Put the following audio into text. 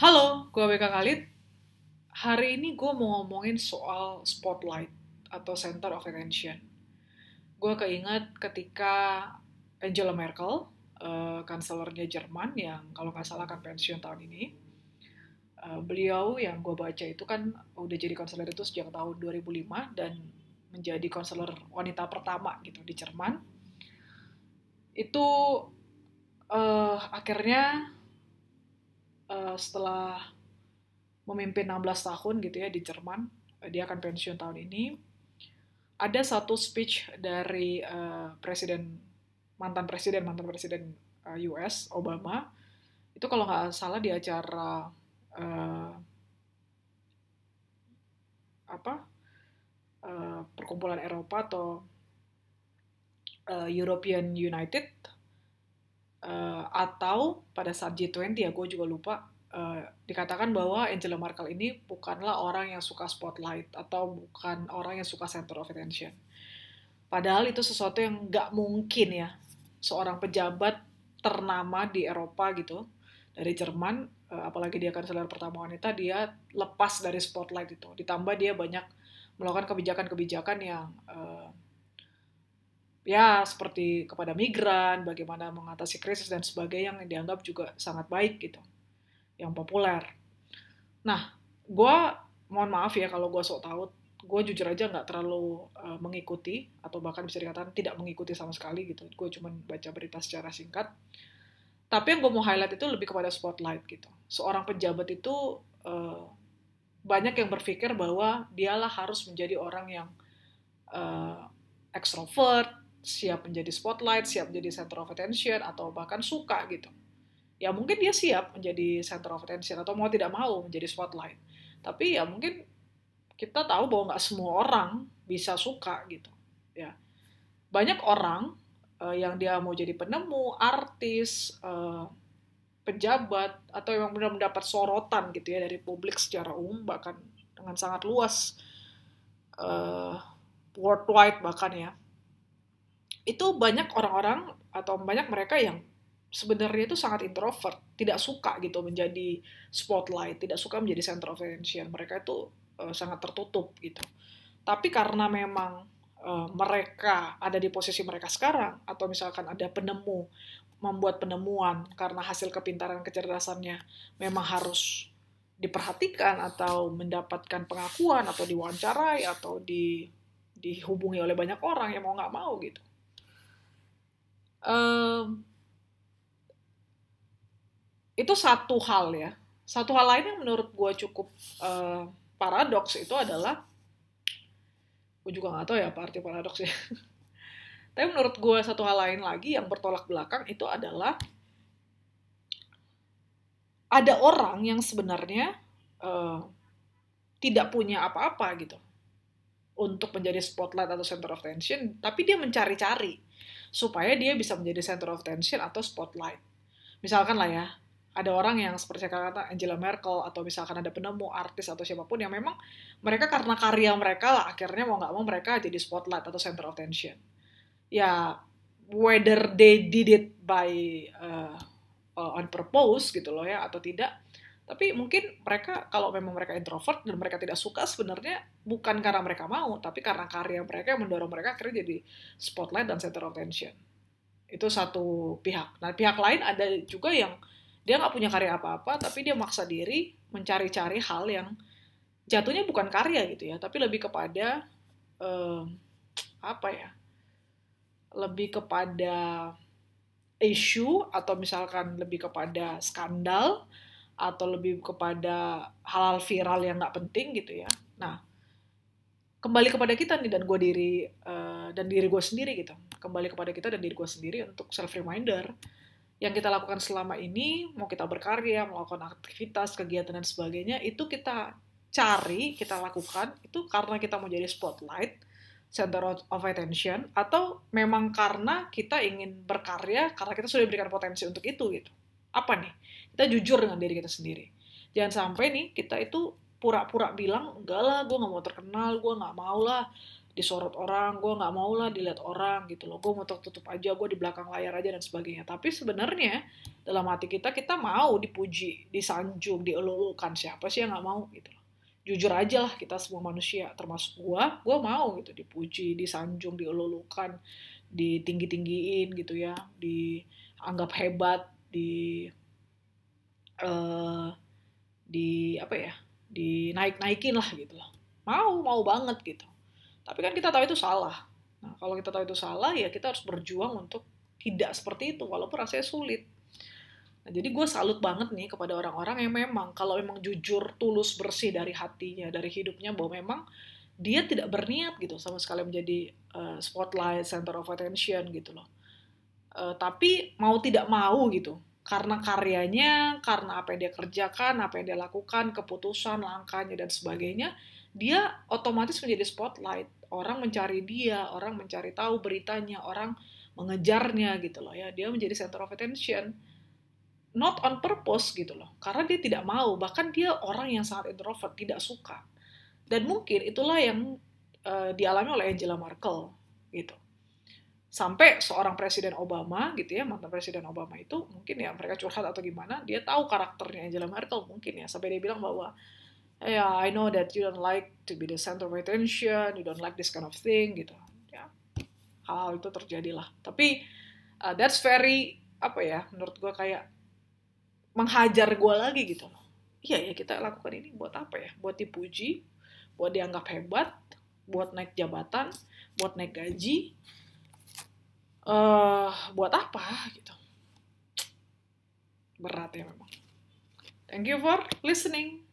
Halo, gue BK Khalid. Hari ini gue mau ngomongin soal spotlight atau center of attention. Gue keinget ketika Angela Merkel, uh, Jerman yang kalau nggak salah akan pensiun tahun ini, uh, beliau yang gue baca itu kan udah jadi konselor itu sejak tahun 2005 dan menjadi konselor wanita pertama gitu di Jerman. Itu uh, akhirnya uh, setelah memimpin 16 tahun gitu ya di Jerman, dia akan pensiun tahun ini. Ada satu speech dari uh, presiden mantan presiden mantan presiden uh, US Obama itu kalau nggak salah di acara uh, apa uh, perkumpulan Eropa atau uh, European United uh, atau pada saat G20 ya gue juga lupa uh, dikatakan bahwa Angela Merkel ini bukanlah orang yang suka spotlight atau bukan orang yang suka center of attention. Padahal itu sesuatu yang nggak mungkin ya seorang pejabat ternama di Eropa gitu dari Jerman uh, apalagi dia kanselir pertama wanita dia lepas dari spotlight itu ditambah dia banyak melakukan kebijakan-kebijakan yang uh, ya seperti kepada migran, bagaimana mengatasi krisis dan sebagainya yang dianggap juga sangat baik gitu, yang populer. Nah, gue mohon maaf ya kalau gue sok tahu, gue jujur aja nggak terlalu uh, mengikuti atau bahkan bisa dikatakan tidak mengikuti sama sekali gitu. Gue cuma baca berita secara singkat. Tapi yang gue mau highlight itu lebih kepada spotlight gitu. Seorang pejabat itu uh, banyak yang berpikir bahwa dialah harus menjadi orang yang uh, extrovert, siap menjadi spotlight, siap menjadi center of attention, atau bahkan suka gitu. Ya mungkin dia siap menjadi center of attention, atau mau tidak mau menjadi spotlight. Tapi ya mungkin kita tahu bahwa nggak semua orang bisa suka gitu. Ya banyak orang uh, yang dia mau jadi penemu, artis, uh, pejabat, atau yang benar mendapat sorotan gitu ya dari publik secara umum bahkan dengan sangat luas uh, worldwide bahkan ya itu banyak orang-orang atau banyak mereka yang sebenarnya itu sangat introvert, tidak suka gitu menjadi spotlight, tidak suka menjadi center of attention. Mereka itu uh, sangat tertutup gitu. Tapi karena memang uh, mereka ada di posisi mereka sekarang, atau misalkan ada penemu membuat penemuan karena hasil kepintaran kecerdasannya memang harus diperhatikan atau mendapatkan pengakuan atau diwawancarai atau di dihubungi oleh banyak orang yang mau nggak mau gitu um, itu satu hal ya. Satu hal lain yang menurut gue cukup uh, paradoks itu adalah, gue juga nggak tahu ya apa arti paradoks ya. Tapi menurut gue satu hal lain lagi yang bertolak belakang itu adalah ada orang yang sebenarnya uh, tidak punya apa-apa gitu untuk menjadi spotlight atau center of attention, tapi dia mencari-cari supaya dia bisa menjadi center of attention atau spotlight. Misalkan lah ya, ada orang yang seperti saya kata Angela Merkel atau misalkan ada penemu artis atau siapa pun yang memang mereka karena karya mereka lah akhirnya mau nggak mau mereka jadi spotlight atau center of attention. Ya whether they did it by uh, on purpose gitu loh ya atau tidak, tapi mungkin mereka kalau memang mereka introvert dan mereka tidak suka sebenarnya bukan karena mereka mau, tapi karena karya mereka yang mendorong mereka akhirnya jadi spotlight dan center of attention. Itu satu pihak. Nah pihak lain ada juga yang dia nggak punya karya apa-apa, tapi dia maksa diri mencari-cari hal yang jatuhnya bukan karya gitu ya, tapi lebih kepada um, apa ya? Lebih kepada isu atau misalkan lebih kepada skandal atau lebih kepada hal-hal viral yang nggak penting gitu ya. Nah, kembali kepada kita nih dan gue diri uh, dan diri gue sendiri gitu. Kembali kepada kita dan diri gue sendiri untuk self reminder yang kita lakukan selama ini, mau kita berkarya, melakukan aktivitas, kegiatan dan sebagainya, itu kita cari, kita lakukan itu karena kita mau jadi spotlight, center of attention, atau memang karena kita ingin berkarya karena kita sudah diberikan potensi untuk itu gitu. Apa nih? kita jujur dengan diri kita sendiri. Jangan sampai nih kita itu pura-pura bilang enggak lah gue nggak mau terkenal gue nggak mau lah disorot orang gue nggak mau lah dilihat orang gitu loh. Gue mau tutup aja gue di belakang layar aja dan sebagainya. Tapi sebenarnya dalam hati kita kita mau dipuji disanjung dielulukan siapa sih yang nggak mau gitu loh. Jujur aja lah kita semua manusia termasuk gue gue mau gitu dipuji disanjung dielulukan ditinggi tinggiin gitu ya dianggap hebat di uh, di apa ya dinaik naikin lah gitu loh mau mau banget gitu tapi kan kita tahu itu salah. Nah, kalau kita tahu itu salah, ya kita harus berjuang untuk tidak seperti itu, walaupun rasanya sulit. Nah, jadi gue salut banget nih kepada orang-orang yang memang, kalau memang jujur, tulus, bersih dari hatinya, dari hidupnya, bahwa memang dia tidak berniat gitu sama sekali menjadi uh, spotlight, center of attention gitu loh. Uh, tapi mau tidak mau gitu, karena karyanya, karena apa yang dia kerjakan, apa yang dia lakukan, keputusan, langkahnya, dan sebagainya, dia otomatis menjadi spotlight orang mencari dia, orang mencari tahu beritanya, orang mengejarnya gitu loh ya. Dia menjadi center of attention. Not on purpose gitu loh. Karena dia tidak mau, bahkan dia orang yang sangat introvert, tidak suka. Dan mungkin itulah yang uh, dialami oleh Angela Merkel gitu. Sampai seorang presiden Obama gitu ya, mantan presiden Obama itu mungkin ya mereka curhat atau gimana, dia tahu karakternya Angela Merkel mungkin ya, sampai dia bilang bahwa yeah, I know that you don't like to be the center of attention, you don't like this kind of thing gitu. Ya, hal-hal itu terjadilah. Tapi uh, that's very apa ya, menurut gue kayak menghajar gue lagi gitu loh. Iya ya kita lakukan ini buat apa ya? Buat dipuji, buat dianggap hebat, buat naik jabatan, buat naik gaji, uh, buat apa gitu. Berat ya memang. Thank you for listening.